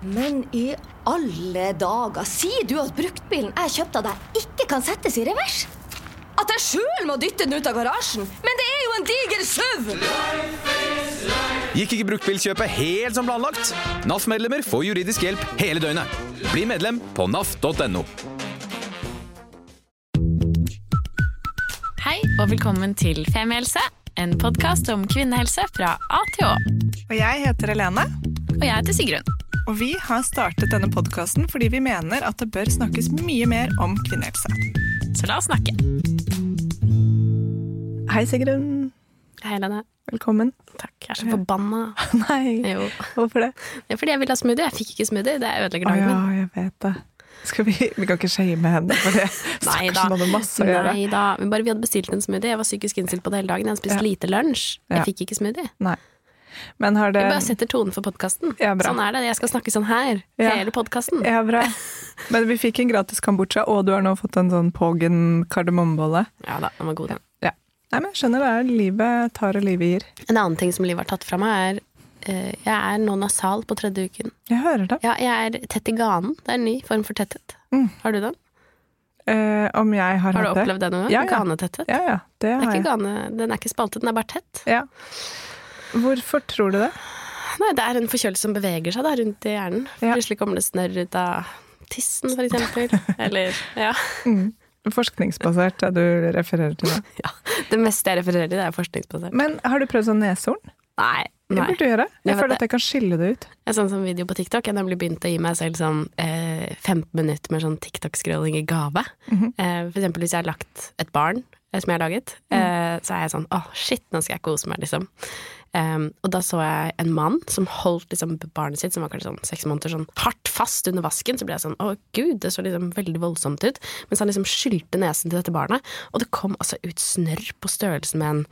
Men i alle dager, sier du at bruktbilen jeg kjøpte av deg, ikke kan settes i revers? At jeg sjøl må dytte den ut av garasjen? Men det er jo en diger SUV! Gikk ikke bruktbilkjøpet helt som planlagt? NAF-medlemmer får juridisk hjelp hele døgnet. Bli medlem på naf.no. Hei og velkommen til Femihelse, en podkast om kvinnehelse fra A til Å. Og jeg heter Helene, Og jeg heter Sigrun. Og vi har startet denne podkasten fordi vi mener at det bør snakkes mye mer om kvinnehelse. Så la oss snakke. Hei, Sigrun. Hei, Lene. Velkommen. Takk. Jeg er så forbanna. Nei, Jo. hvorfor det? Det er fordi jeg ville ha smoothie. Jeg fikk ikke smoothie. Det ødelegger dagen ja, jeg vet det. Skal vi, vi kan ikke shame henne for det. Nei da. Nei da. Men bare vi hadde bestilt en smoothie. Jeg var psykisk innstilt på det hele dagen. Jeg hadde spist Ja. lite lunsj. Ja. Jeg fikk ikke smoothie. Nei. Men har det Jeg bare setter tonen for podkasten. Ja, sånn er det. Jeg skal snakke sånn her. Ja. Hele podkasten. Ja, bra. Men vi fikk en gratis kambodsja, og du har nå fått en sånn Pogen kardemommebolle. Ja da, den var god, den. Ja. Nei, men jeg skjønner det er livet tar og livet gir. En annen ting som livet har tatt fra meg, er uh, Jeg er nå nasal på tredje uken. Jeg hører det. Ja, jeg er tett i ganen. Det er en ny form for tetthet. Mm. Har du den? Uh, om jeg har, Har du opplevd det noen gang? Ja, ja. Ganetetthet? Ja, ja. Det Det er ikke jeg. gane, den er ikke spaltet, den er bare tett. Ja. Hvorfor tror du det? Nei, det er en forkjølelse som beveger seg da, rundt i hjernen. Ja. Plutselig kommer det snørr ut av tissen, for eksempel. Eller, ja. Mm. Forskningsbasert, det du refererer til det. ja. Det meste jeg refererer til, er forskningsbasert. Men har du prøvd sånn neshorn? Nei. Det burde du gjøre. Jeg Jeg føler at jeg kan skille det ut. En sånn som video på TikTok. Jeg nemlig begynt å gi meg selv sånn eh, 15 minutter med sånn TikTok-scrolling i gave. Mhm. eh, for eksempel hvis jeg har lagt et barn eh, som jeg har laget, eh, så er jeg sånn åh, shit, nå skal jeg kose meg, liksom. Um, og da så jeg en mann som holdt liksom barnet sitt, som var kanskje sånn seks måneder, sånn hardt fast under vasken. Så ble jeg sånn å gud, det så liksom veldig voldsomt ut. Mens han liksom skylte nesen til dette barnet, og det kom altså ut snørr på størrelsen med en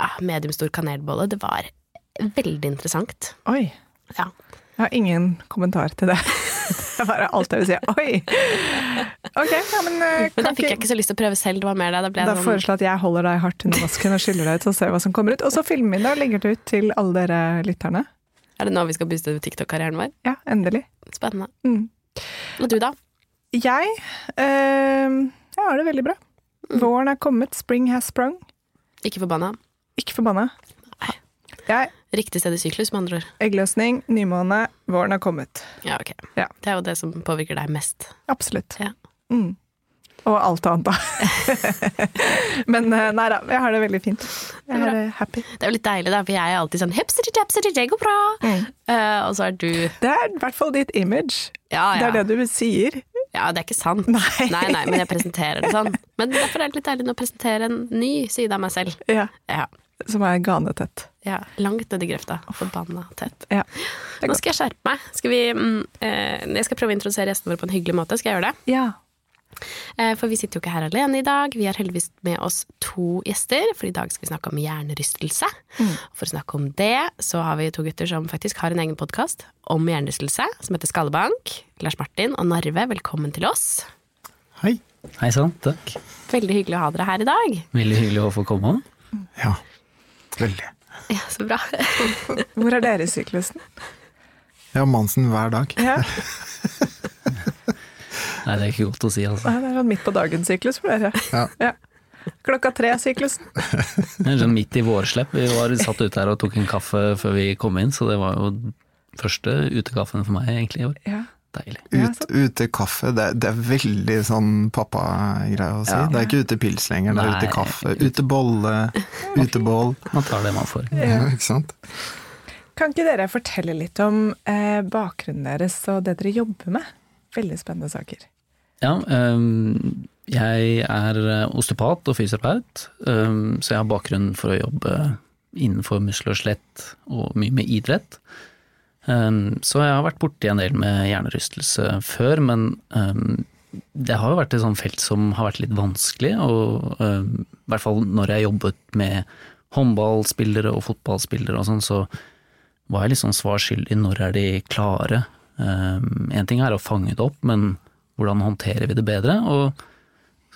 ja, mediumstor kanelbolle. Det var veldig interessant. Oi. Ja. Jeg har ingen kommentar til det. Det er bare alt jeg vil si. Oi! Ok, ja, men, eh, Men da fikk jeg ikke så lyst til å prøve selv. Det var mer det. Da ble da jeg sånn foreslår jeg at jeg holder deg hardt under vasken og skyller deg ut, så ser vi hva som kommer ut. Og så filmer vi det og legger det ut til alle dere lytterne. Er det nå vi skal booste TikTok-karrieren vår? Ja, endelig. Spennende. Mm. Og du, da? Jeg, eh, jeg har det veldig bra. Mm. Våren er kommet, spring has sprung. Ikke forbanna? Ikke forbanna. Jeg, Riktig sted i syklus, med andre ord. eggløsning, nymåne, våren er kommet. Ja, ok. Ja. Det er jo det som påvirker deg mest. Absolutt. Ja. Mm. Og alt annet, da. Men eh, nei da, jeg har det veldig fint. Jeg har det happy. Det er jo litt deilig, da, for jeg er alltid sånn hipster hipster det går bra. Mm. Uh, og så er du Det er i hvert fall ditt image. Ja, Det er det du sier. ja, det er ikke sant. Nei. nei, nei, men jeg presenterer det sånn. Men derfor er det litt deilig å presentere en ny side av meg selv. Ja, Ja. Som er ganetett. Ja langt nedi grøfta. Forbanna tett. Ja. Nå skal jeg skjerpe meg. Skal vi, mm, eh, jeg skal prøve å introdusere gjestene våre på en hyggelig måte. Skal jeg gjøre det? Ja. Eh, For vi sitter jo ikke her alene i dag. Vi har heldigvis med oss to gjester, for i dag skal vi snakke om hjernerystelse. For å snakke om det, så har vi to gutter som faktisk har en egen podkast om hjernerystelse, som heter Skallebank. Lars Martin og Narve, velkommen til oss. Hei. Hei sann, takk. Veldig hyggelig å ha dere her i dag. Veldig hyggelig å få komme. Ja, veldig. Ja, Så bra. Hvor er dere i syklusen? Jeg har Mansen hver dag. Ja. Nei, det er ikke godt å si, altså. Nei, Det er sånn midt på dagen-syklus for dere. Ja. Klokka tre-syklusen. Sånn midt i vårslepp. Vi var satt ute her og tok en kaffe før vi kom inn, så det var jo første utekaffen for meg egentlig i år. Ja. Deilig. Ut, utekaffe, det, det er veldig sånn pappagreie å si. Ja. Det er ikke utepils lenger, det er Nei. utekaffe. Utebolle, utebål. Man tar det man får. Ja, ikke sant? Kan ikke dere fortelle litt om eh, bakgrunnen deres og det dere jobber med? Veldig spennende saker. Ja, um, jeg er eh, osteopat og fysioterapeut, um, så jeg har bakgrunn for å jobbe innenfor muskel og skjelett og mye med idrett. Øhm, så jeg har vært borti en del med hjernerystelse før, men det har jo vært et sånt felt som har vært litt vanskelig, og i hvert fall når jeg jobbet med håndballspillere og fotballspillere og sånn, så var jeg litt sånn svar skyldig. Når er de klare? Én ting er å fange det opp, men hvordan håndterer vi det bedre? Og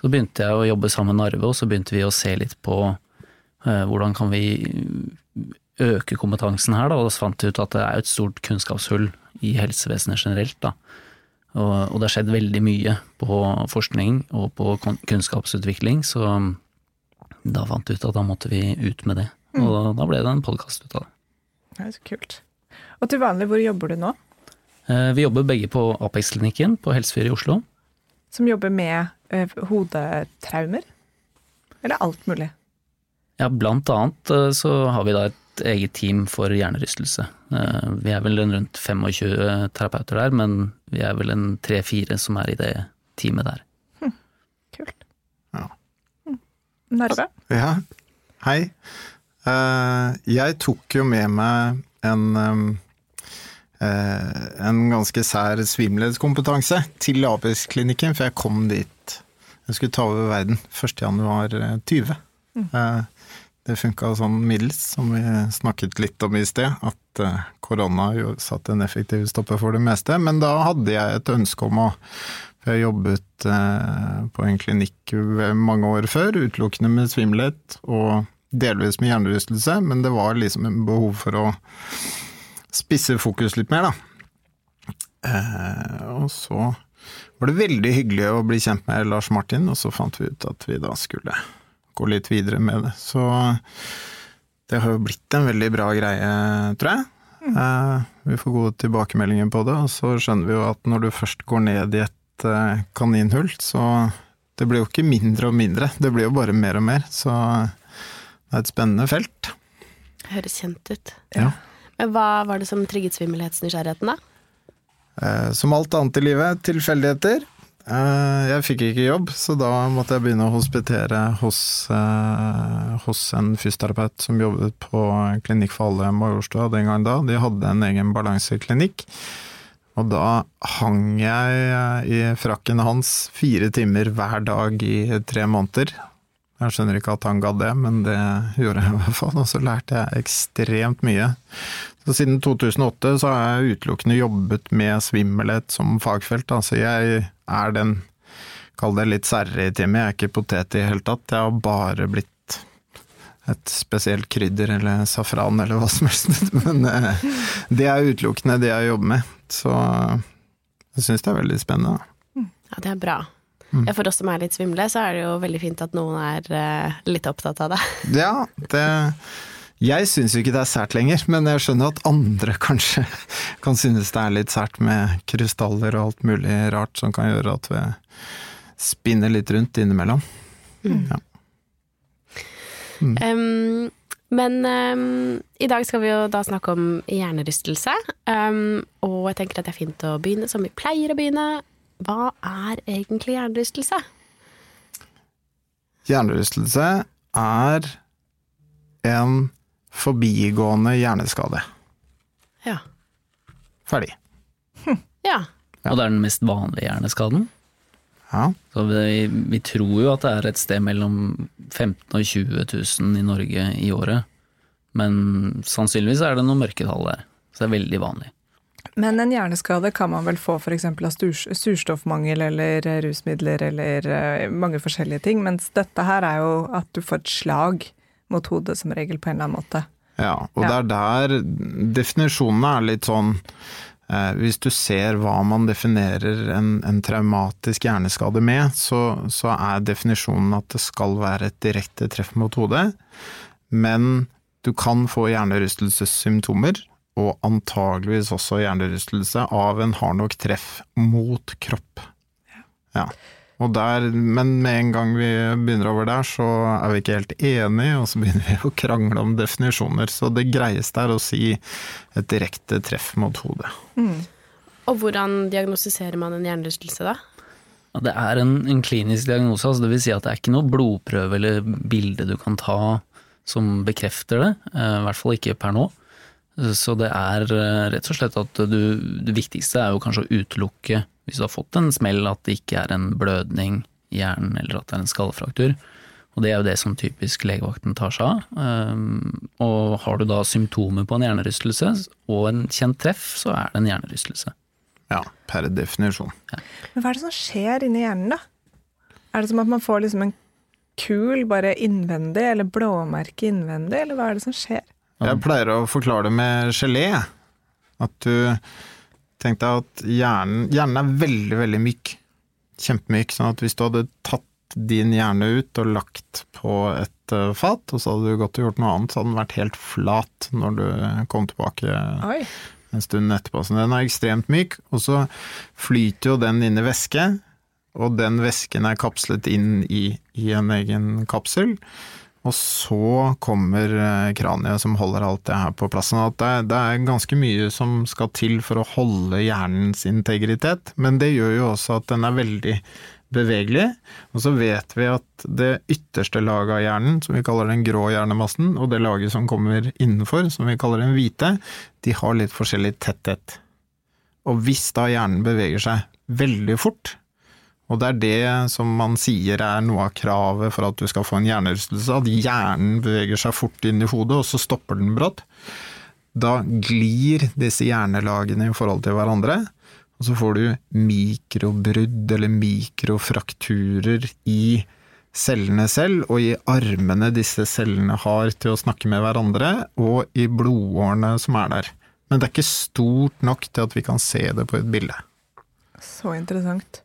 så begynte jeg å jobbe sammen med Narve, og så begynte vi å se litt på eh, hvordan kan vi øke kompetansen her, da, og så fant vi ut at det er et stort kunnskapshull i helsevesenet generelt. Da. Og, og det har skjedd veldig mye på forskning og på kunnskapsutvikling, så da fant vi ut at da måtte vi ut med det. Og da, da ble det en podkast ut av det. Det er så kult. Og til vanlig, hvor jobber du nå? Eh, Vi jobber begge på Apex-klinikken på Helsefyr i Oslo. Som jobber med ø, hodetraumer? Eller alt mulig? Ja, blant annet eh, så har vi da et eget team for hjernerystelse. Eh, Vi er vel en rundt 25 terapeuter der, men vi er vel en tre-fire som er i det teamet der. Kult. Ja. Mm. Narve? Ja, hei. Eh, jeg tok jo med meg en eh, en ganske sær svimmelhetskompetanse til Apex-klinikken, for jeg kom dit. Jeg skulle ta over verden 1.1.20. Uh, det funka sånn middels, som vi snakket litt om i sted, at eh, korona jo satte en effektiv stopper for det meste. Men da hadde jeg et ønske om å for jeg jobbet eh, på en klinikk mange år før, utelukkende med svimmelhet og delvis med hjernerystelse, men det var liksom en behov for å spisse fokus litt mer, da. Eh, og så var det veldig hyggelig å bli kjent med Lars Martin, og så fant vi ut at vi da skulle gå litt videre med det. Så det har jo blitt en veldig bra greie, tror jeg. Eh, vi får gode tilbakemeldinger på det, og så skjønner vi jo at når du først går ned i et eh, kaninhull, så det blir jo ikke mindre og mindre, det blir jo bare mer og mer. Så det er et spennende felt. Høres kjent ut. Ja. Men hva var det som trigget svimmelhetsnysgjerrigheten, da? Eh, Som alt annet i livet, tilfeldigheter. Eh, Jeg fikk ikke jobb, så da måtte jeg begynne å hospitere hos, eh, hos en fysioterapeut som jobbet på Klinikk for alle Majorstua den gangen da. De hadde en egen balanseklinikk. Og da hang jeg eh, i frakken hans fire timer hver dag i tre måneder. Jeg skjønner ikke at han gadd det, men det gjorde jeg i hvert fall. Og så lærte jeg ekstremt mye. Så siden 2008 så har jeg utelukkende jobbet med svimmelhet som fagfelt. Altså jeg er den, kall det litt særre i teamet, jeg er ikke potet i det hele tatt. Jeg har bare blitt et spesielt krydder eller safran eller hva som helst. Men eh, det er utelukkende det jeg jobber med. Så jeg syns det er veldig spennende. Ja, det er bra. Ja, for oss som er litt svimle, så er det jo veldig fint at noen er eh, litt opptatt av det. Ja, det Jeg syns jo ikke det er sært lenger, men jeg skjønner at andre kanskje kan synes det er litt sært med krystaller og alt mulig rart som kan gjøre at vi spinner litt rundt innimellom. Ja. Um, men um, i dag skal vi jo da snakke om hjernerystelse. Um, og jeg tenker at det er fint å begynne som vi pleier å begynne. Hva er egentlig hjernerystelse? Hjernerystelse er en forbigående hjerneskade. Ja. Ferdig. Ja. Og det er den mest vanlige hjerneskaden. Ja. Så vi, vi tror jo at det er et sted mellom 15 og 20 000 i Norge i året. Men sannsynligvis er det noen mørketall der. Så det er veldig vanlig. Men en hjerneskade kan man vel få f.eks. av surstoffmangel eller rusmidler eller eh, mange forskjellige ting, mens dette her er jo at du får et slag mot hodet som regel på en eller annen måte. Ja, og Ja. det er der definisjonene er litt sånn eh, Hvis du ser hva man definerer en, en traumatisk hjerneskade med, så, så er definisjonen at det skal være et direkte treff mot hodet. Men du kan få hjernerystelsessymptomer, og antageligvis også hjernerystelse av en hard nok treff mot kropp. Ja. Og der, men med en gang vi begynner over der, så er vi ikke helt enige, og så begynner vi å krangle om definisjoner. Så det greieste er å si et direkte treff mot hodet. Og hvordan diagnostiserer man en hjernerystelse, da? Ja, det er en, en klinisk diagnose, altså det vil si at det er ikke noe blodprøve eller bilde du kan ta som bekrefter det, eh, i hvert fall ikke per nå. Så det er eh, rett og slett at du, det viktigste er jo kanskje å utelukke, hvis du har fått en smell, at det ikke er en blødning i hjernen eller at det er en skallefraktur. Og det er jo det som typisk legevakten tar seg av. Um, Og har du da symptomer på en hjernerystelse og en kjent treff, så er det en hjernerystelse. Ja, per definisjon. Men hva er det som skjer inni hjernen, da? Er det som at man får liksom en kul bare innvendig, eller blåmerke innvendig, eller hva er det som skjer? Jeg pleier å forklare det med gelé. At du Tenk deg at hjernen, hjernen er veldig, veldig myk. Kjempemyk. Sånn at hvis du hadde tatt din hjerne ut og lagt på et eh, fat, og så hadde du gått og gjort noe annet, så hadde den vært helt flat når du kom tilbake Oi. en stund etterpå. Så den er ekstremt myk, og så flyter jo den inn i væske, og den væsken er kapslet inn i, i en egen kapsel. Og så kommer eh, kraniet som holder alt det her på plass. Sånn det, det er ganske mye som skal til for å holde hjernens integritet, men det gjør jo også at den er veldig bevegelig. Og så vet vi at det ytterste laget av hjernen, som vi kaller den grå hjernemassen, og det laget som kommer innenfor, som vi kaller den hvite, de har litt forskjellig tetthet. Og hvis da hjernen beveger seg veldig fort, og det er det som man sier er noe av kravet for at du skal få en hjernerystelse, at hjernen beveger seg fort inn i hodet, og så stopper den brått. Da glir disse hjernelagene i forhold til hverandre, og så får du mikrobrudd eller mikrofrakturer i cellene selv, og i armene disse cellene har til å snakke med hverandre, og i blodårene som er der. Men det er ikke stort nok til at vi kan se det på et bilde. Så interessant.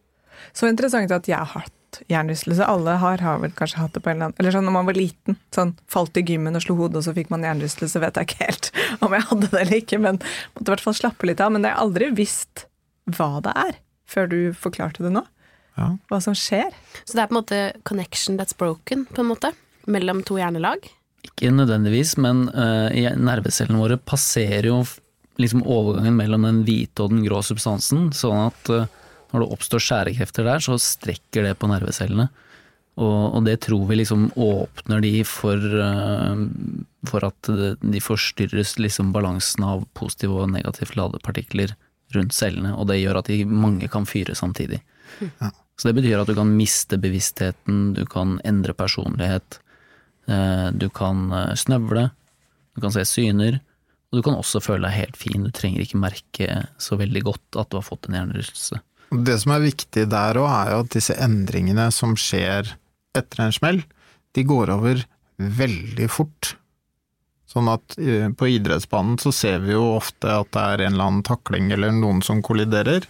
Så interessant at jeg har hatt hjernerystelse. Alle har, har vel kanskje hatt det på en eller annen Eller sånn når man var liten. Sånn falt i gymmen og slo hodet, og så fikk man hjernerystelse. Vet jeg ikke helt om jeg hadde det eller ikke, men måtte i hvert fall slappe litt av. Men jeg har aldri visst hva det er, før du forklarte det nå. Ja. Hva som skjer. Så det er på en måte connection that's broken, på en måte, mellom to hjernelag. Ikke nødvendigvis, men uh, nervecellene våre passerer jo liksom overgangen mellom den hvite og den grå substansen, sånn at uh, når det oppstår skjærekrefter der, så strekker det på nervecellene. Og, og det tror vi liksom åpner de for, uh, for at de forstyrres liksom balansen av positive og negativt ladede partikler rundt cellene, og det gjør at de mange kan fyre samtidig. Så det betyr at du kan miste bevisstheten, du kan endre personlighet, eh, du kan eh, snøvle, du kan se syner, og du kan også føle deg helt fin, du trenger ikke merke så veldig godt at du har fått en hjernerystelse. Det som er viktig der òg, er jo at disse endringene som skjer etter en smell, de går over veldig fort. Sånn at eh, på idrettsbanen så ser vi jo ofte at det er en eller annen takling eller noen som kolliderer.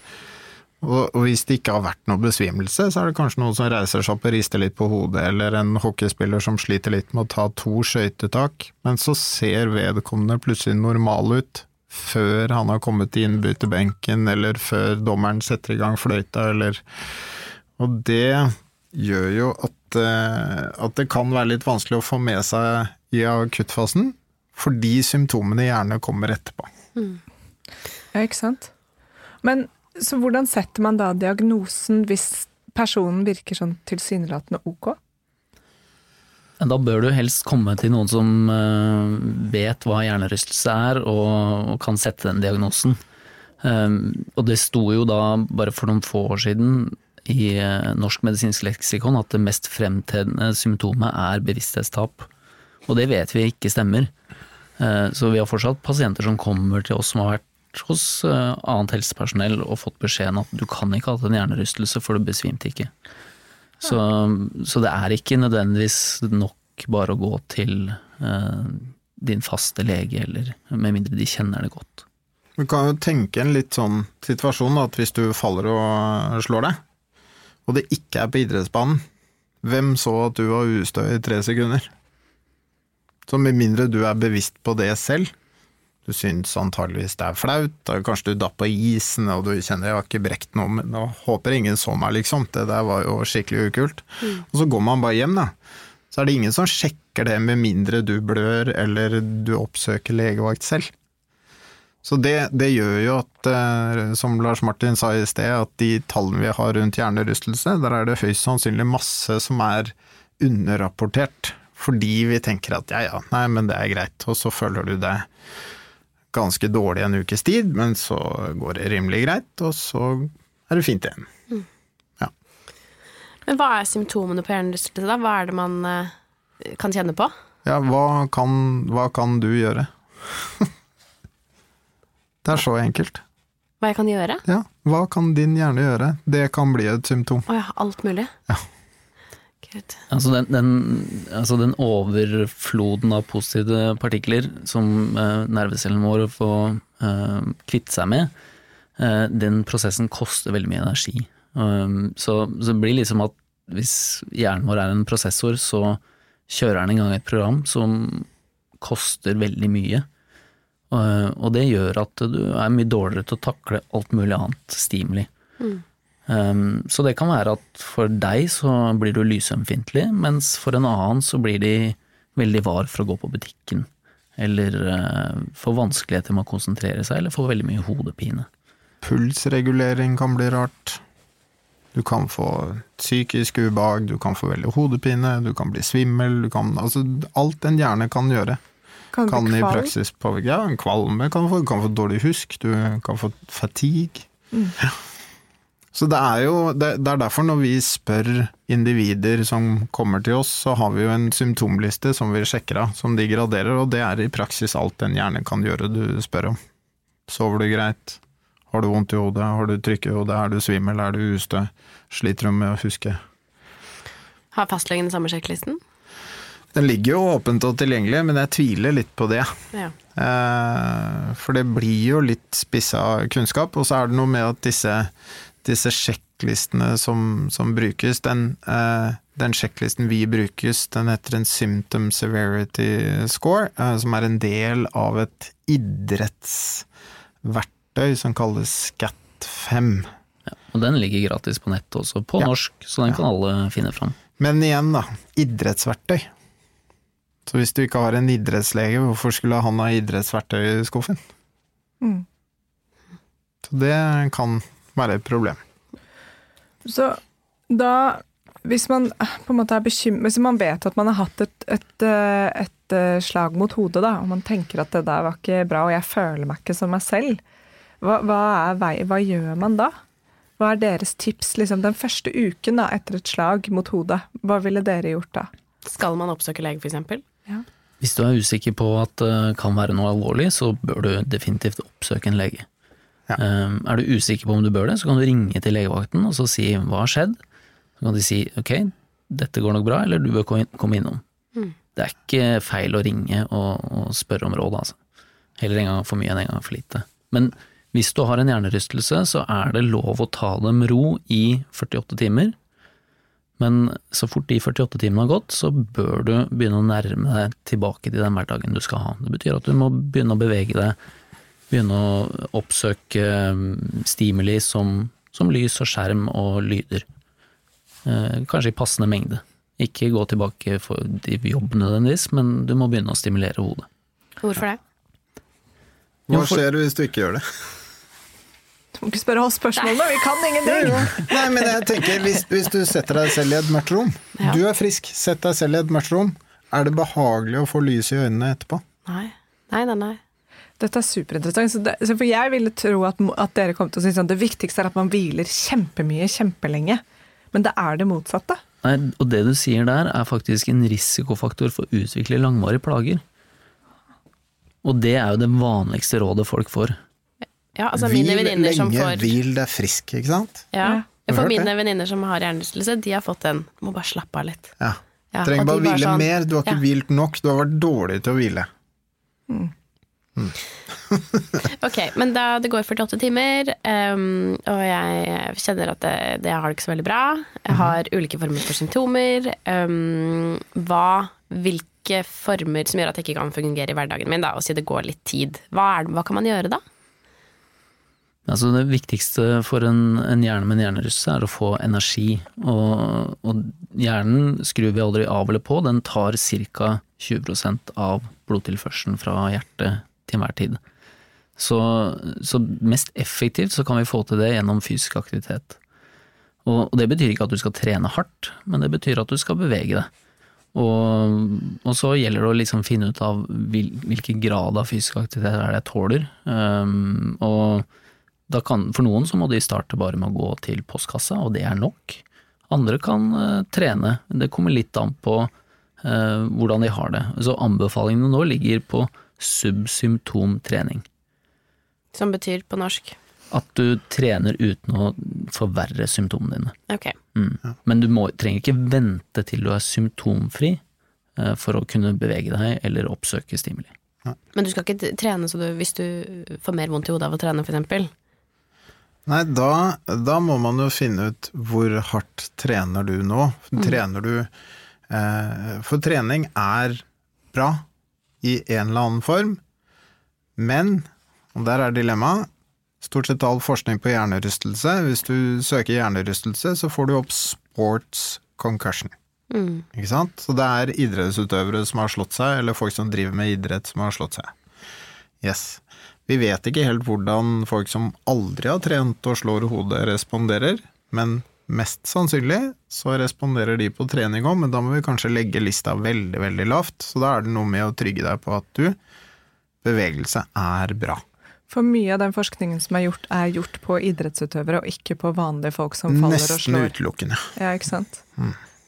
Og, hvis det ikke har vært noe besvimelse, så er det kanskje noen som reiser seg opp og rister litt på hodet, eller en hockeyspiller som sliter litt med å ta to skøytetak, men så ser vedkommende plutselig normal ut før han har kommet til innbytterbenken, eller før dommeren setter i gang fløyta, eller Og det gjør jo at, eh, at det kan være litt vanskelig å få med seg i akuttfasen, fordi symptomene gjerne kommer etterpå. Ja, ikke sant? Men så hvordan setter man da diagnosen hvis personen virker sånn tilsynelatende ok? Da bør du helst komme til noen som eh, vet hva hjernerystelse er, og, kan sette den diagnosen. Um, og det sto jo da, bare for noen få år siden, i eh, Norsk medisinsk leksikon at det mest fremtredende symptomet er bevissthetstap. Og det vet vi ikke stemmer. Eh, så vi har fortsatt pasienter som kommer til oss som har vært hos eh, annet helsepersonell og fått beskjeden at du kan ikke ha hatt en hjernerystelse, for du besvimte ikke. Så, så det er ikke nødvendigvis nok bare å gå til eh, din faste lege, eller med mindre de kjenner det godt. Du kan jo tenke en litt sånn situasjon at hvis du faller og slår deg, og det ikke er på idrettsbanen, hvem så at du var ustø i tre sekunder? Så med mindre du er bevisst på det selv, du syns antageligvis det er flaut, kanskje du datt på isen og du kjenner jeg har ikke brekt noe, men nå håper ingen så meg, liksom, det der var jo skikkelig ukult. Og så går man bare hjem, da. Så er det ingen som sjekker det med mindre du blør eller du oppsøker legevakt selv. Så det, det gjør jo at, eh, som Lars Martin sa i sted, at de tallene vi har rundt hjernerystelse, der er det høyst sannsynlig masse som er underrapportert. Fordi vi tenker at ja ja, nei, men det er greit, og så føler du deg ganske dårlig en ukes tid, men så går det rimelig greit, og så er det fint igjen. Men hva er symptomene på hjernerystelse, da? Hva er det man eh, kan kjenne på? Ja, hva kan, hva kan du gjøre? det er så enkelt. Hva jeg kan gjøre? Ja, hva kan din hjerne gjøre? Det kan bli et symptom. Å ja, alt mulig? Ja. Altså den, den, altså den overfloden av positive partikler som eh, nervecellene våre får eh, kvitte seg med, eh, den prosessen koster veldig mye energi. Um, så, så det blir liksom at hvis hjernen vår er en prosessor, så kjører den i gang et program som koster veldig mye. Og, det gjør at du er mye dårligere til å takle alt mulig annet stimuli. Um, så det kan være at for deg så blir du lysømfintlig, mens for en annen så blir de veldig var for å gå på butikken. Eller uh, får vanskeligheter med å konsentrere seg, eller får veldig mye hodepine. Pulsregulering kan bli rart. Du kan få psykisk ubehag, du kan få veldig hodepine, du kan bli svimmel, du kan Altså alt en hjerne kan gjøre, Kan, kan i praksis påvirke. Ja, en kvalme kan du få, du kan få dårlig husk, du kan få fatigue. Ja. Så det er jo det, det er derfor når vi spør individer som kommer til oss, så har vi jo en symptomliste som vi sjekker av, som de graderer, og det er i praksis alt en hjerne kan gjøre du spør om. Sover du greit? Har du vondt i hodet? Har du trykk i hodet? Er du svimmel? Er du ustø? Sliter du med å huske? Har fastlegen den samme sjekklisten? Den ligger jo åpent og tilgjengelig, men jeg tviler litt på det. Ja. Eh, For det blir jo litt spissa kunnskap, og så er det noe med at disse, disse sjekklistene som, som brukes, den, eh, den sjekklisten vi brukes, den heter en Symptom Severity Score, eh, som er en del av et idrettsverktøy som kalles SCAT5. Og den ligger gratis på nett også, på Ja. norsk, så den kan alle finne fram. Men igjen, da. Idrettsverktøy. Så hvis du ikke har en idrettslege, hvorfor skulle han ha idrettsverktøy i skuffen? Mm. Så det kan være et problem. Så da hvis man på en måte er bekymret, hvis man vet at man har hatt et, et, eh, et eh, slag mot hodet, da, og man tenker at det der var ikke bra, og jeg føler meg ikke som meg selv, hva, hva, er vei, hva gjør man da? Hva er deres tips liksom, den første uken da, etter et slag mot hodet? Hva ville dere gjort da? Skal man oppsøke lege, for eksempel? Hvis du er usikker på at det kan være noe alvorlig, så bør du definitivt oppsøke en lege. Ja. Um, Er du usikker på om du bør det, så kan du ringe til legevakten og så si hva har skjedd. Så kan de si ok, dette går nok bra, eller du bør komme innom. Mm. Det er ikke feil å ringe og, og spørre om råd, altså. Heller en gang for mye enn en gang for lite. Men hvis du har en hjernerystelse, så er det lov å ta det med ro i 48 timer. Men så fort de 48 timene har gått, så bør du begynne å nærme deg tilbake til den hverdagen du skal ha. Det betyr at du må begynne å bevege deg, begynne å oppsøke mm, stimuli som, som lys og skjerm og lyder. Eh, kanskje i passende mengde. Ikke gå tilbake for til jobb nødvendigvis, men du må begynne å stimulere hodet. Hvorfor det? Hva skjer hvis du ikke gjør det? Du må ikke spørre oss spørsmålene, vi kan ingenting! Nei, men jeg tenker, hvis, hvis du setter deg selv i et mørkt rom, Ja. du er frisk, sett deg selv i et mørkt rom, er det behagelig å få lys i øynene etterpå? Nei. Nei, nei, nei. Dette er superinteressant. Så det, så for jeg ville tro at, at dere kom til å si sånn det viktigste er at man hviler kjempemye kjempelenge. Men det er det motsatte. Nei, og det du sier der er faktisk en risikofaktor for å utvikle langvarige plager. Og det er jo det vanligste rådet folk får. Ja, altså mine som lenge, får hvil deg frisk, ikke sant? ja, For mine venninner som har hjernerystelse, de har fått den. Må bare slappe av litt. Ja. Ja, Trenger bare å hvile sånn- mer, du har ikke Ja. hvilt nok, du har vært dårlig til å hvile. Ok, men da det går 48 timer, um, og jeg kjenner at det, det har det ikke så veldig bra. Jeg har ulike former for symptomer. um, hva, hvilke former som gjør at jeg ikke kan fungere i hverdagen min, da, og si det går litt tid. Hva, er, hva kan man gjøre da? Altså det viktigste for en, en hjerne med en hjernerystelse er å få energi. Og, og hjernen skrur vi aldri av eller på, den tar ca. 20% av blodtilførselen fra hjertet til enhver tid. Så, så mest effektivt så kan vi få til det gjennom fysisk aktivitet. Og, og det betyr ikke at du skal trene hardt, men det betyr at du skal bevege deg. Og, og så gjelder det å liksom finne ut av hvil, hvilken grad av fysisk aktivitet er det jeg tåler. Um, og kan, for noen så må de starte bare med å gå til postkassa, og det er nok. Andre kan uh, trene, det kommer litt an på uh, hvordan de har det. Så anbefalingene nå ligger på subsymptomtrening. Som betyr på norsk? At du trener uten å forverre symptomene dine. Okay. Mm. Men du må, trenger ikke vente til du er symptomfri eh, for å kunne bevege deg eller oppsøke stimuli. Men du skal ikke trene så du, hvis du får mer vondt i hodet av å trene, eksempel? Nei, da, da må man jo finne ut hvor hardt trener du nå. Trener du eh, For trening er bra i en eller annen form, men, og der er dilemmaet, stort sett all forskning på hjernerystelse, hvis du søker hjernerystelse, så får du opp sports concussion. Ikke sant? Så det er idrettsutøvere som har slått seg, eller folk som driver med idrett som har slått seg. Yes. Vi vet ikke helt hvordan folk som aldri har trent og slår hodet, responderer, men mest sannsynlig så responderer de på trening òg, men da må vi kanskje legge lista veldig, veldig lavt. Så da er det noe med å trygge deg på at du Bevegelse er bra. For mye av den forskningen som er gjort, er gjort på idrettsutøvere, og ikke på vanlige folk som faller og slår. Nesten utelukkende. Ja, ikke sant?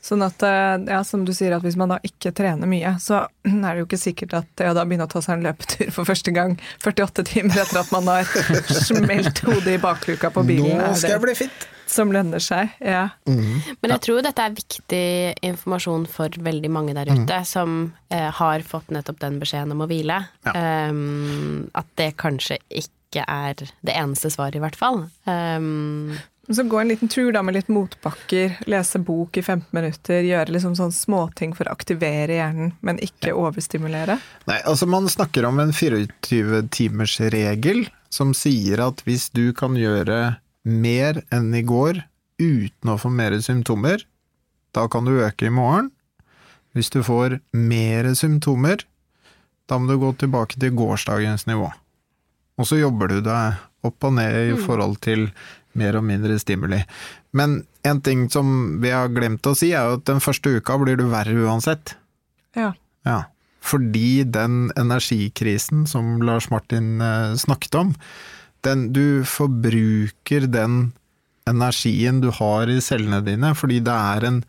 Sånn at, eh, ja, som du sier, at hvis man da ikke trener mye, så er det jo ikke sikkert at ja, da begynner å ta seg en løpetur for første gang 48 timer etter at man har smelt hodet i bakluka på bilen, Nå skal jeg bli fit! Som lønner seg. Ja. Men jeg tror dette er viktig informasjon for veldig mange der ute som eh, har fått nettopp den beskjeden om å hvile. Um, at det kanskje ikke er det eneste svaret, i hvert fall. Um, Så gå en liten tur da med litt motbakker, lese bok i 15 minutter, gjøre liksom sånn småting for å aktivere hjernen, men ikke overstimulere. Nei, altså man snakker om en 24-timers-regel som sier at hvis du kan gjøre mer enn i går uten å få mer symptomer, da kan du øke i morgen. Hvis du får mer symptomer, da må du gå tilbake til gårsdagens nivå. Og så jobber du deg opp og ned i forhold til mer og mindre stimuli. Men en ting som vi har glemt å si, er jo at den første uka blir du verre uansett. Ja. Ja, fordi den energikrisen som Lars Martin eh, snakket om, den, du forbruker den energien du har i cellene dine, fordi det er en,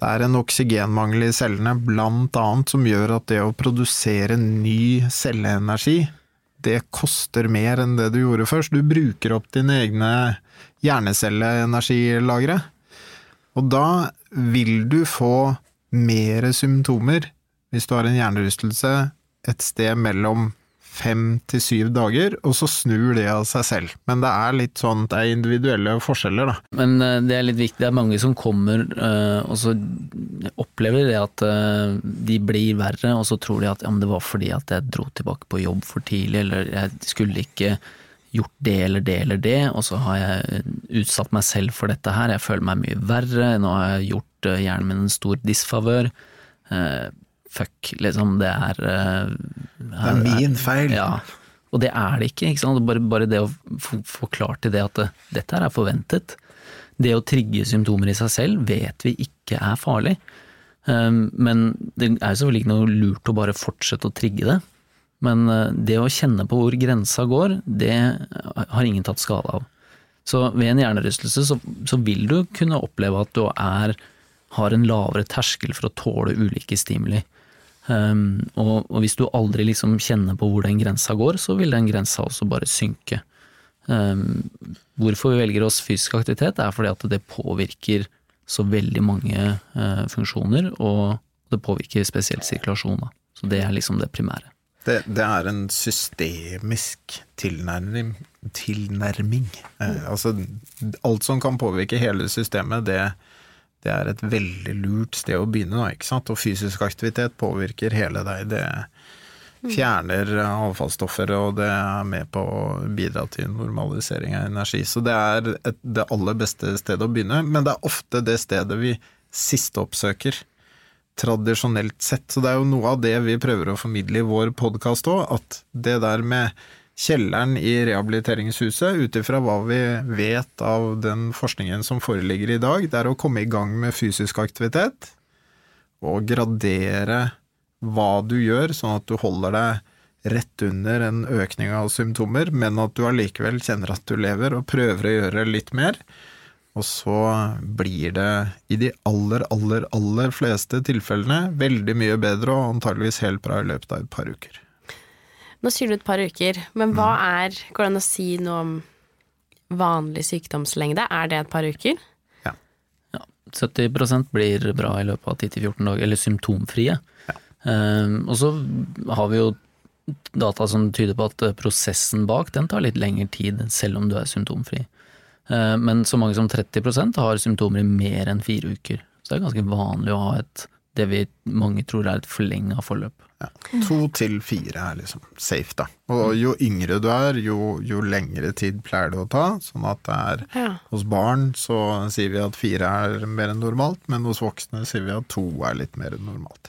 det er en oksygenmangel i cellene, blant annet, som gjør at det å produsere ny celleenergi, det koster mer enn det du gjorde først. Du bruker opp dine egne hjernecelleenergilagre. Og da vil du få mer symptomer hvis du har en hjernerystelse et sted mellom fem til syv dager, og så snur det av seg selv. Men det er litt sånn, det er individuelle forskjeller, da. Men eh, det er litt viktig, det er mange som kommer eh, og så opplever det at eh, de blir verre, og så tror de at ja, men det var fordi at jeg dro tilbake på jobb for tidlig, eller jeg skulle ikke gjort det eller det eller det, og så har jeg utsatt meg selv for dette her, jeg føler meg mye verre, nå har jeg gjort hjernen min en stor disfavør. Eh, fuck, liksom, det er uh, Det er min feil. ja, og det er det ikke. ikke sant? Bare, bare det å klart til det at det, dette her er forventet. Det å trigge symptomer i seg selv vet vi ikke er farlig. Um, men det er jo selvfølgelig ikke noe lurt å bare fortsette å trigge det. Men uh, det å kjenne på hvor grensa går, det har ingen tatt skade av. Så ved en hjernerystelse så, så vil du kunne oppleve at du er, har en lavere terskel for å tåle ulike stimuli. Um, og, og hvis du aldri liksom kjenner på hvor den grensa går, så vil den grensa også bare synke. Um, hvorfor vi velger oss fysisk aktivitet, er fordi at det påvirker så veldig mange uh, funksjoner, og det påvirker spesielt sirkulasjon. Da. Så det er liksom det primære. Det, det er en systemisk tilnærming. tilnærming. Uh, altså, alt som kan påvirke hele systemet, det, det er et veldig lurt sted å begynne. Da, ikke sant? Og fysisk aktivitet påvirker hele deg. Det fjerner avfallsstoffer, og det er med på å bidra til normalisering av energi. Så det er et, det aller beste stedet å begynne, men det er ofte det stedet vi sist oppsøker tradisjonelt sett. Så det er jo noe av det vi prøver å formidle i vår podkast òg, at det der med kjelleren i rehabiliteringshuset, ut ifra hva vi vet av den forskningen som foreligger i dag, det er å komme i gang med fysisk aktivitet og gradere hva du gjør, sånn at du holder deg rett under en økning av symptomer, men at du allikevel kjenner at du lever og prøver å gjøre litt mer. Og så blir det i de aller, aller, aller fleste tilfellene veldig mye bedre og antageligvis helt bra i løpet av et par uker. Nå sier du et par uker, men hva er Går det an å si noe om vanlig sykdomslengde? Er det et par uker? Ja. 70% blir bra i løpet av 10-14 dager, eller symptomfrie. Um, og så har vi jo data som tyder på at prosessen bak den tar litt lengre tid, selv om du er symptomfri. Uh, Men så mange som 30% har symptomer i mer enn fire uker. Så det er ganske vanlig å ha et det vi mange tror er et forlenga forløp. To til fire er liksom safe, da. Og jo yngre du er, jo, jo lengre tid pleier det å ta. Sånn at det er Ja. Hos barn så sier vi at fire er mer enn normalt, men hos voksne sier vi at to er litt mer enn normalt.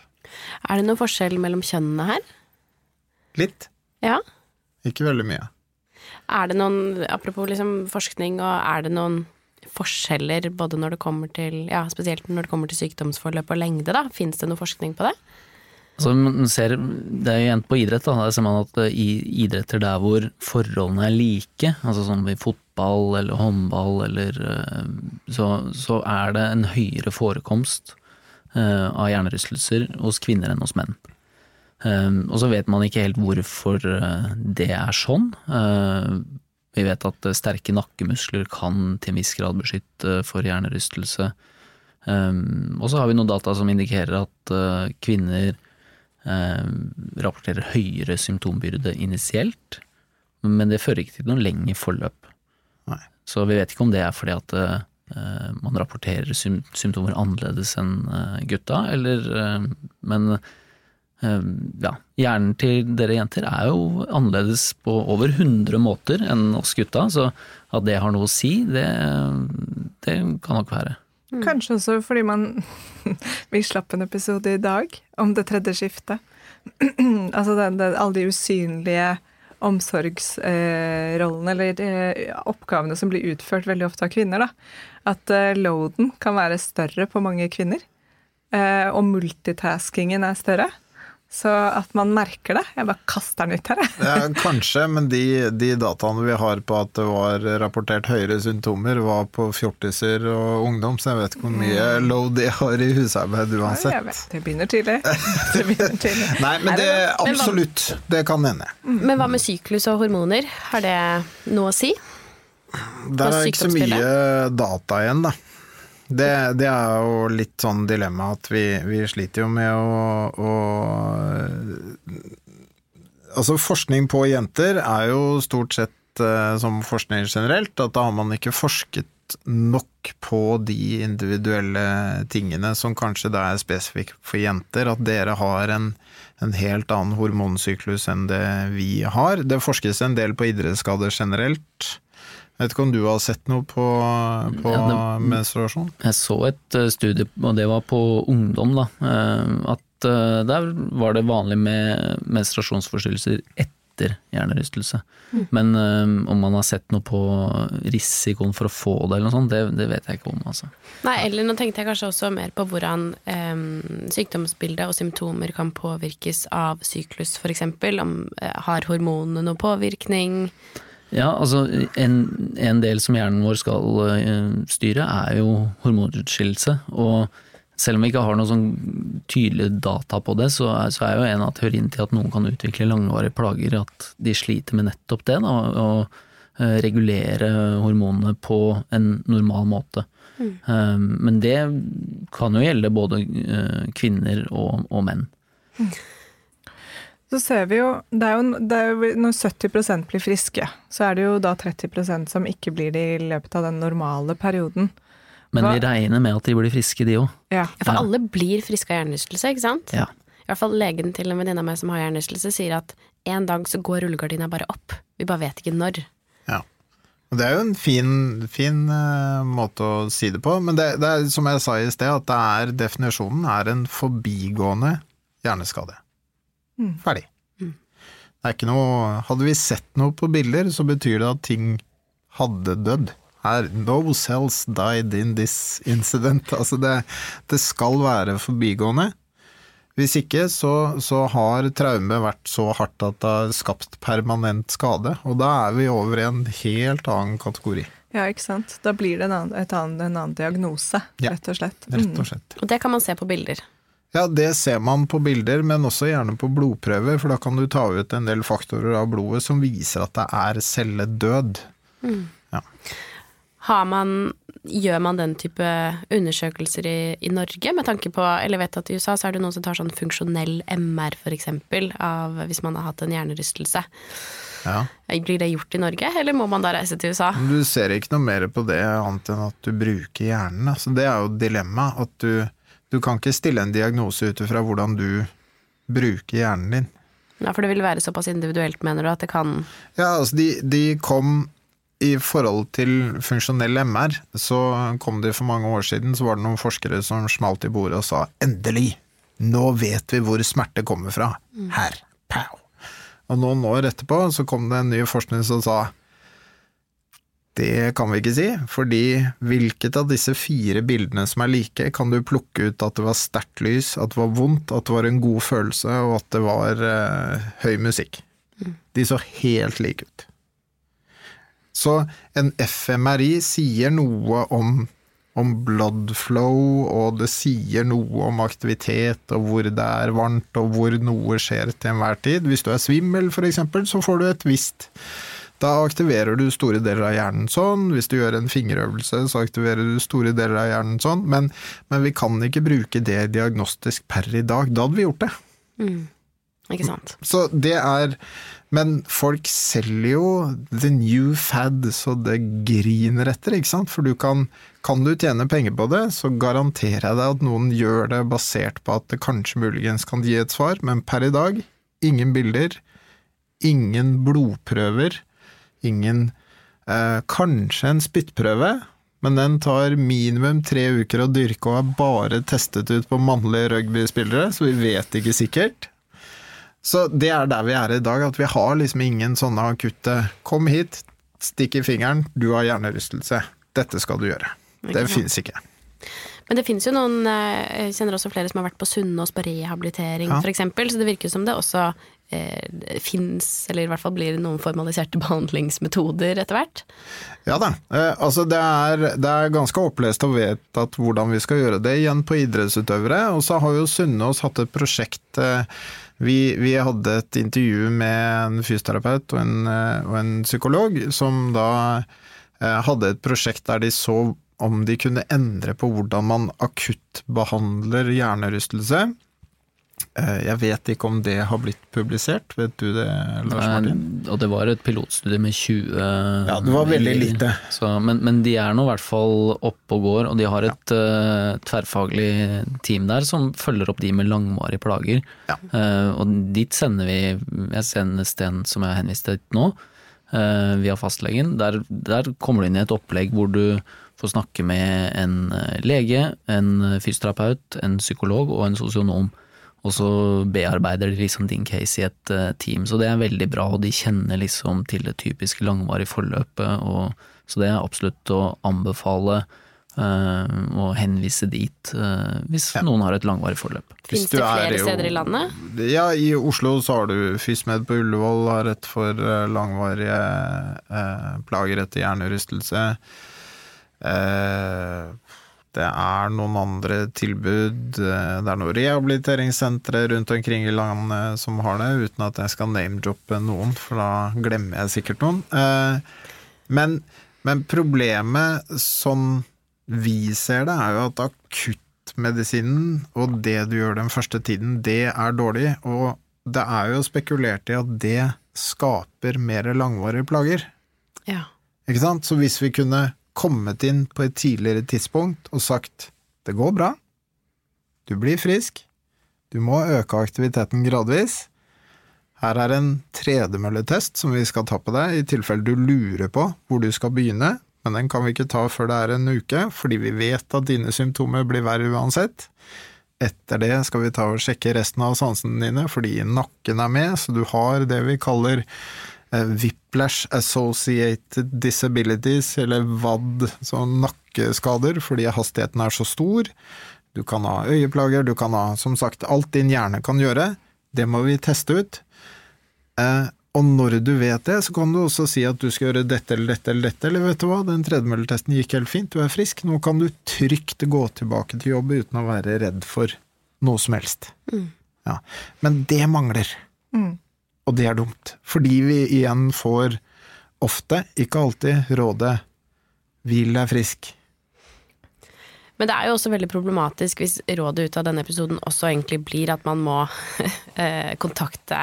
Er det noen forskjell mellom kjønnene her? Litt, Ja. ikke veldig mye. Er det noen, apropos liksom forskning, og er det noen forskjeller både når det kommer til, ja, spesielt når det kommer til sykdomsforløp og lengde, da? Fins det noe forskning på det? Altså, man ser, det er jo igjen på idrett, da. Der ser man at i idretter der hvor forholdene er like, altså som i fotball eller håndball eller eh, så, så er det en høyere forekomst eh, av hjernerystelser hos kvinner enn hos menn. Og så vet man ikke helt hvorfor eh, det er sånn. Eh, vi vet at eh, sterke nakkemuskler kan til en viss grad beskytte for hjernerystelse. Um, og så har vi noen data som indikerer at eh, kvinner eh, rapporterer høyere symptombyrde initielt, men det fører ikke til noe lengre forløp. Nei. Så vi vet ikke om det er fordi at eh, man rapporterer symptomer annerledes enn eh, gutta, eller eh, Men eh, ja, hjernen til dere jenter er jo annerledes på over 100 måter enn oss gutta, så at det har noe å si, det, det kan nok være. Kanskje også fordi man Vi slapp en episode i dag om det tredje skiftet. altså det, det, alle de usynlige omsorgsrollene, eller eh, oppgavene som blir utført veldig ofte av kvinner. da. At eh, loaden kan være større på mange kvinner. Eh, og multitaskingen er større. Så at man merker det. Jeg bare kaster den ut her, jeg. Ja, kanskje, men de, de dataene vi har på at det var rapportert høyere symptomer, var på fjortiser og ungdom, så jeg vet ikke hvor mye load de har i husarbeid Jeg uansett. vet, det begynner tidlig. Det begynner tidlig. Nei, men det Men absolutt, det kan hende. Men hva med syklus og hormoner? Har det noe å si? Der er ikke så mye data igjen, da. Det, det er jo litt sånn dilemma at vi, vi sliter jo med å, å Altså, forskning på jenter er jo stort sett eh, som forskning generelt, at da har man ikke forsket nok på de individuelle tingene som kanskje da er spesifikke for jenter, at dere har en, en helt annen hormonsyklus enn det vi har. Det forskes en del på idrettsskader generelt. Jeg vet ikke om du har sett noe på, på Ja, det- menstruasjon? Jeg så et eh, studie, og det var på ungdom, da. eh, At eh, der var det vanlig med menstruasjonsforstyrrelser etter hjernerystelse. Men eh, om man har sett noe på risikoen for å få det eller noe sånt, det, det vet jeg ikke om, altså. Nei, eller nå tenkte jeg kanskje også mer på hvordan em, sykdomsbildet og symptomer kan påvirkes av syklus, f.eks. Om har hormonene noe påvirkning? Ja, altså en, en del som hjernen vår skal eh, styre, er jo hormonutskillelse. Og selv om vi ikke har noen sånn tydelige data på det, så er, så er jo en av teoriene til at noen kan utvikle langvarige plager, at de sliter med nettopp det. Da, å eh, regulere hormonene på en normal måte. Mm. men det kan jo gjelde både eh, kvinner og, og menn. Så ser vi jo, det er jo, det er jo Når 70% blir friske, så er det jo da 30% som ikke blir det i løpet av den normale perioden. Men Hva- vi regner med at de blir friske, de òg. Ja. Ja, For alle blir friske av hjernerystelse, ikke sant? Ja. I hvert fall legen til en venninne av meg som har hjernerystelse, sier at en dag så går rullegardina bare opp. Vi bare vet ikke når. Ja. Og Det er jo en fin, fin uh, måte å si det på, men det, det er som jeg sa i sted, at det er, definisjonen er en forbigående hjerneskade. Ferdig. Det er ikke noe Hadde vi sett noe på bilder, så betyr det at ting hadde dødd. Her, no cells died in this incident. Altså det, det skal være forbigående. Hvis ikke, så, så har traume vært så hardt at det har skapt permanent skade, og da er vi over i en helt annen kategori, ja, ikke sant. Da blir det en annen, et annen, en annen diagnose, Ja. rett og slett. rett og slett. Og det kan man se på bilder. Ja, det ser man på bilder, men også gjerne på blodprøver, for da kan du ta ut en del faktorer av blodet som viser at det er celledød. Har man, gjør man den type undersøkelser i, i Norge med tanke på Eller vet at i USA så er det noen som tar sånn funksjonell MR, for eksempel, av hvis man har hatt en hjernerystelse. Ja. Blir det gjort i Norge, eller må man da reise til USA? Du ser ikke noe mer på det annet enn at du bruker hjernen. Altså, det er jo dilemmaet. At du, du kan ikke stille en diagnose ut ifra hvordan du bruker hjernen din. Ja, For det vil være såpass individuelt, mener du, at det kan Ja, altså de, de kom i forhold til funksjonell MR, så kom det for mange år siden, så var det noen forskere som smalt i bordet og sa endelig, nå vet vi hvor smerte kommer fra. Her. Pow. Og noen år etterpå så kom det en ny forskning som sa det kan vi ikke si, fordi hvilket av disse fire bildene som er like, kan du plukke ut at det var sterkt lys, at det var vondt, at det var en god følelse, og at det var eh, høy musikk. De så helt like ut. Så en FMRI sier noe om, om blood flow, og det sier noe om aktivitet, og hvor det er varmt, og hvor noe skjer til enhver tid. Hvis du er svimmel, eksempel, så får du et visst Da aktiverer du store deler av hjernen sånn. Hvis du gjør en fingerøvelse, så aktiverer du store deler av hjernen sånn. Men, men vi kan ikke bruke det diagnostisk per i dag. Da hadde vi gjort det. Ikke sant? Så det er Men folk selger jo the new fad så det griner etter, ikke sant? For du kan Kan du tjene penger på det, så garanterer jeg deg at noen gjør det basert på at det kanskje muligens kan gi et svar, men per i dag ingen bilder, ingen blodprøver, ingen eh, Kanskje en spyttprøve, men den tar minimum tre uker å dyrke og er bare testet ut på mannlige rugbyspillere, så vi vet ikke sikkert. Så det er der vi er i dag, at vi har liksom ingen sånne akutte 'kom hit, stikk i fingeren, du har hjernerystelse', dette skal du gjøre. Ikke Det finnes ikke. Men det finnes jo noen eh, Jeg kjenner også flere som har vært på Sunnaas på rehabilitering, Ja. eksempel, så det virker som det også eh, fins, eller i hvert fall blir noen formaliserte behandlingsmetoder etter hvert. Ja da, eh, altså det er, det er ganske opplest og vedtatt hvordan vi skal gjøre det, igjen på idrettsutøvere. Og så har jo Sunnaas hatt et prosjekt eh, vi, vi hadde et intervju med en fysioterapeut og en, eh, og en psykolog som da eh, hadde et prosjekt der de så om de kunne endre på hvordan man akuttbehandler hjernerystelse. Eh, Jeg vet ikke om det har blitt publisert, vet du det, Lars Martin? Og det var et pilotstudie med 20 Ja, det var veldig lite. Så, men, men de er nå i hvert fall oppe og går, og de har et eh, tverrfaglig team der som følger opp de med langvarige plager. Ja. Uh, og dit sender vi Jeg sender Sten som jeg har henvist til nå, uh, via fastlegen. Der, der kommer du inn i et opplegg hvor du får snakke med en lege, en fysioterapeut, en psykolog og en sosionom. Og så bearbeider de liksom din case i et eh, team, så det er veldig bra. Og de kjenner liksom til det typiske langvarige forløpet, og, så det er absolutt å anbefale eh, å henvise dit uh, hvis noen har et langvarig forløp. Fins det er flere jo- steder i landet? Ja, i Oslo så har du FysMed på Ullevål, har rett for eh, langvarige uh, plager etter hjernerystelse. Eh, det er noen andre tilbud, eh, det er noen rehabiliteringssentre rundt omkring i landet som har det, uten at jeg skal name-droppe noen, for da glemmer jeg sikkert noen. Eh, men, men problemet som vi ser det, er jo at akuttmedisinen og det du gjør den første tiden, det er dårlig. Og det er jo spekulert i at det skaper mer langvarige plager. Ja. Ikke sant? Så hvis vi kunne kommet inn på et tidligere tidspunkt og sagt det går bra, du blir frisk, du må øke aktiviteten gradvis. Her er en tredemølletest som vi skal ta på deg i tilfelle du lurer på hvor du skal begynne, men den kan vi ikke ta før det er en uke, fordi vi vet at dine symptomer blir verre uansett. Etter det skal vi ta og sjekke resten av sansene dine, fordi nakken er med, så du har det vi kaller Whiplash Associated Disabilities, eller VAD, sånn nakkeskader, fordi hastigheten er så stor. Du kan ha øyeplager, du kan ha som sagt alt din hjerne kan gjøre. Det må vi teste ut. Eh, og når du vet det, så kan du også si at du skal gjøre dette eller dette eller dette, eller vet du hva, den tredemølletesten gikk helt fint, du er frisk, nå kan du trygt gå tilbake til jobb uten å være redd for noe som helst. Ja. Men det mangler. Og det er dumt, fordi vi igjen får ofte, ikke alltid, rådet 'hvil deg frisk'. Men det er jo også veldig problematisk hvis rådet ut av denne episoden også egentlig blir at man må eh, kontakte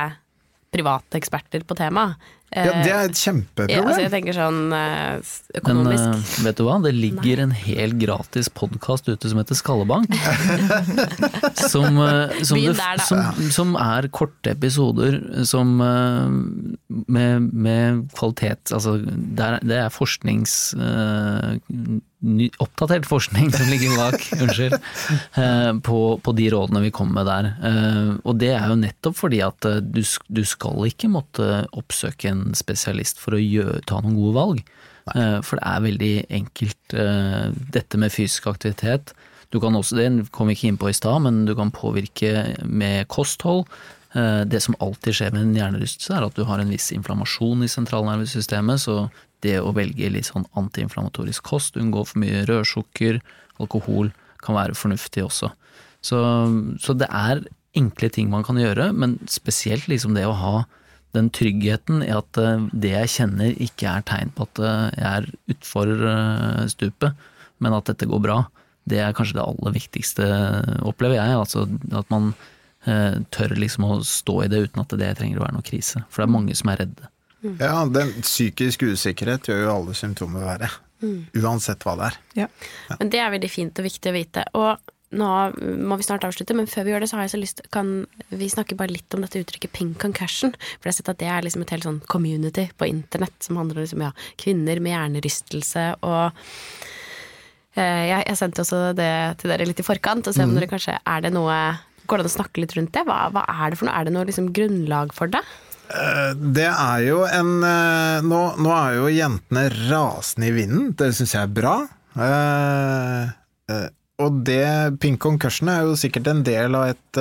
private eksperter på temaet. Ja, det er et Ja, kjempeproblem. altså jeg tenker sånn økonomisk. Men eh, vet du hva, det ligger en helt gratis podkast ute som heter Skallebank. som, eh, som, det, der, som, som er korte episoder som eh, med, med kvalitet Altså, det er, det er forsknings... ny, oppdatert forskning som ligger bak, unnskyld, eh, på, på de rådene vi kommer med der. Eh, og det er jo nettopp fordi at eh, du, du skal ikke måtte oppsøke en spesialist for å gjøre, ta noen gode valg. Eh, For det er veldig enkelt dette med fysisk aktivitet. Du kan også, det kom vi ikke inn på i stad, men du kan påvirke med kosthold. Eh, Det som alltid skjer med en hjernerystelse, er at du har en viss inflammasjon i sentralnervesystemet, så det å velge litt sånn antiinflammatorisk kost, unngå for mye rødsukker, alkohol, kan være fornuftig også. Så, så det er enkle ting man kan gjøre, men spesielt liksom det å ha den tryggheten i at eh, det jeg kjenner ikke er tegn på at eh, jeg er utfor stupet, men at dette går bra. Det er kanskje det aller viktigste, opplever jeg. Altså at man tør liksom å stå i det uten at det trenger å være noe krise. For det er mange som er redde. Ja, den psykisk usikkerhet gjør jo alle symptomer verre. Uansett hva det er. Ja. Men det er veldig fint og viktig å vite. Og nå må vi snart avslutte, men før vi gjør det, så har jeg så lyst Kan vi snakke bare litt om dette uttrykket pink concussion? For jeg har sett at det er liksom et helt sånn community på internett som handler om liksom, ja, kvinner med hjernerystelse og eh, jeg, jeg sendte også det til dere litt i forkant, og se om dere kanskje Er det noe Går det an å snakke litt rundt det? Hva, hva er det for noe? Er det noe liksom grunnlag for det? Eh, Det er jo en eh, Nå, nå er jo jentene rasende i vinden, det syns jeg er bra. Eh, og det Pink Concussion er jo sikkert en del av et,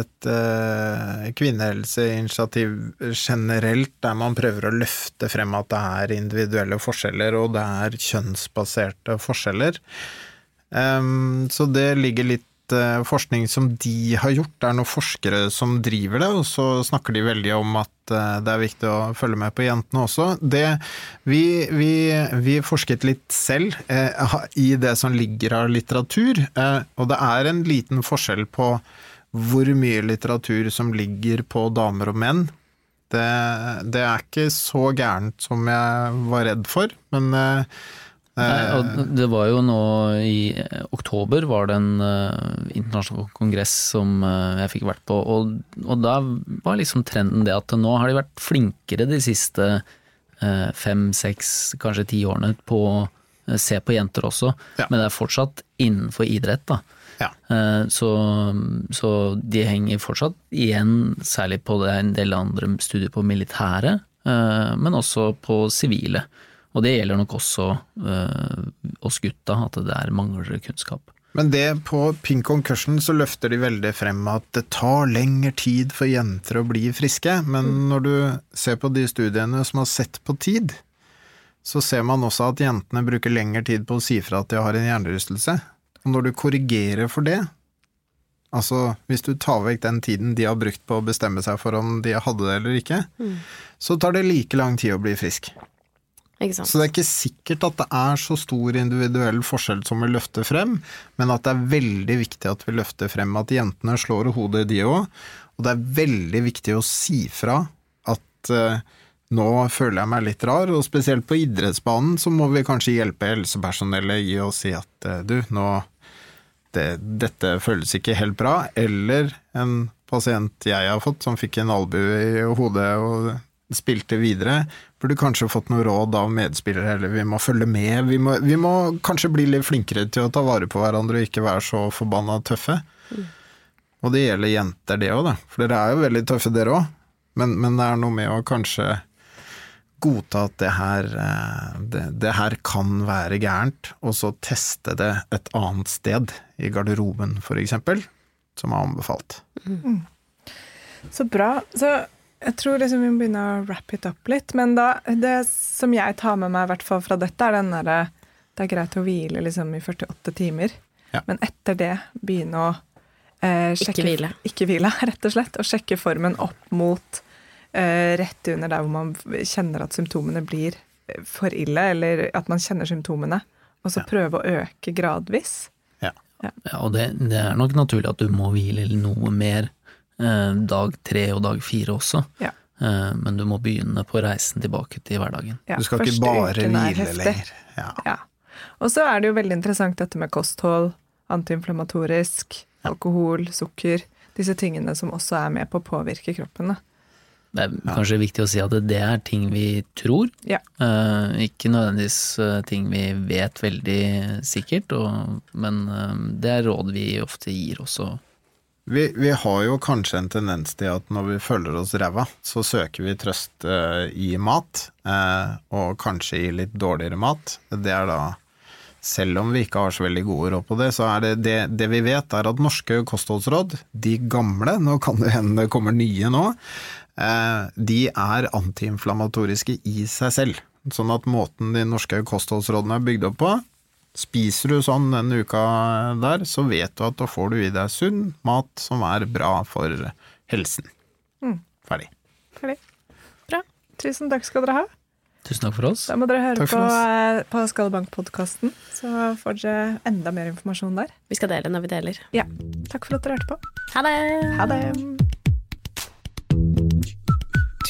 et eh, kvinnehelseinitiativ generelt, der man prøver å løfte frem at det er individuelle forskjeller, og det er kjønnsbaserte forskjeller. Så det ligger litt forskning som de har gjort. Det er noen forskere som driver det, og så snakker de veldig om at eh, det er viktig å følge med på jentene også. Det, vi, vi, vi forsket litt selv eh, i det som ligger av litteratur, eh, og det er en liten forskjell på hvor mye litteratur som ligger på damer og menn. Det, det er ikke så gærent som jeg var redd for, men eh, Nei, det var jo nå i eh, oktober var det en uh, internasjonal kongress som uh, jeg fikk vært på, og, og da var liksom trenden det at nå har de vært flinkere de siste uh, fem, seks, kanskje ti årene på å se på jenter også, Ja. men det er fortsatt innenfor idrett, da. Ja. Så, så de henger fortsatt igjen, særlig på en del andre studier på militære, men også på sivile. Og det gjelder nok også eh, oss gutta, at det der mangler kunnskap. Men det på Pink Concussion så løfter de veldig frem at det tar lengre tid for jenter å bli friske, men når du ser på de studiene som har sett på tid, så ser man også at jentene bruker lengre tid på å si fra at de har en hjernerystelse. Og når du korrigerer for det, altså hvis du tar vekk den tiden de har brukt på å bestemme seg for om de hadde det eller ikke, så tar det like lang tid å bli frisk. Så det er ikke sikkert at det er så stor individuell forskjell som vi løfter frem, men at det er veldig viktig at vi løfter frem at jentene slår hodet, de òg. Og det er veldig viktig å si fra at uh, nå føler jeg meg litt rar, og spesielt på idrettsbanen så må vi kanskje hjelpe helsepersonellet i å si at uh, du, nå det, dette føles ikke helt bra, eller en pasient jeg har fått som fikk en albue i hodet og spilte videre, burde kanskje fått noe råd av medspillere, eller vi må følge med, vi må, vi må kanskje bli litt flinkere til å ta vare på hverandre og ikke være så forbanna tøffe. Og det gjelder jenter det òg, da, for dere er jo veldig tøffe dere òg, men, men det er noe med å kanskje godta at det her, eh, det, det her kan være gærent, og så teste det et annet sted, i garderoben eksempel, som er anbefalt. Så bra. Så jeg tror liksom vi må begynne å wrap it up litt. Men da, det som jeg tar med meg hvert fall fra dette, er den derre Det er greit å hvile liksom i 48 timer, Ja. men etter det begynne å eh, sjekke Ikke hvile. Ikke hvile, rett og slett. Og sjekke formen opp mot eh, rett under der hvor man kjenner at symptomene blir for ille, eller at man kjenner symptomene. Og så prøve å øke gradvis. Ja. Ja, og det, det er nok naturlig at du må hvile noe mer eh, dag tre og dag fire også. Ja. Eh, men du må begynne på reisen tilbake til hverdagen. Ja, Du skal ikke bare hvile lenger. Ja. Ja. Og så er det jo veldig interessant dette med kosthold, antiinflammatorisk, alkohol, sukker. Disse tingene som også er med på å påvirke kroppen. da. Det er kanskje viktig å si at det er ting vi tror, Ja. eh, ikke nødvendigvis eh, ting vi vet veldig sikkert, og, men eh, det er råd vi ofte gir også. Vi, vi har jo kanskje en tendens til at når vi føler oss ræva, så søker vi trøst uh, i mat, uh, og kanskje i litt dårligere mat. Det er da selv om vi ikke har så veldig gode råd på det, så er det, det det vi vet er at norske kostholdsråd, de gamle, nå kan det hende det kommer nye nå, uh, de er antiinflamatoriske i seg selv. Sånn at måten de norske kostholdsrådene er bygd opp på, spiser du sånn denne uka der, så vet du at da får du i deg sunn mat som er bra for helsen. Ferdig. Ferdig. Bra. Tusen takk skal dere ha. Tusen takk for oss. Da må dere høre på, eh, på Skallebank-podkasten, så får dere enda mer informasjon der. Vi skal dele når vi deler. Ja. Takk for at dere hørte på. Ha det! Ha det!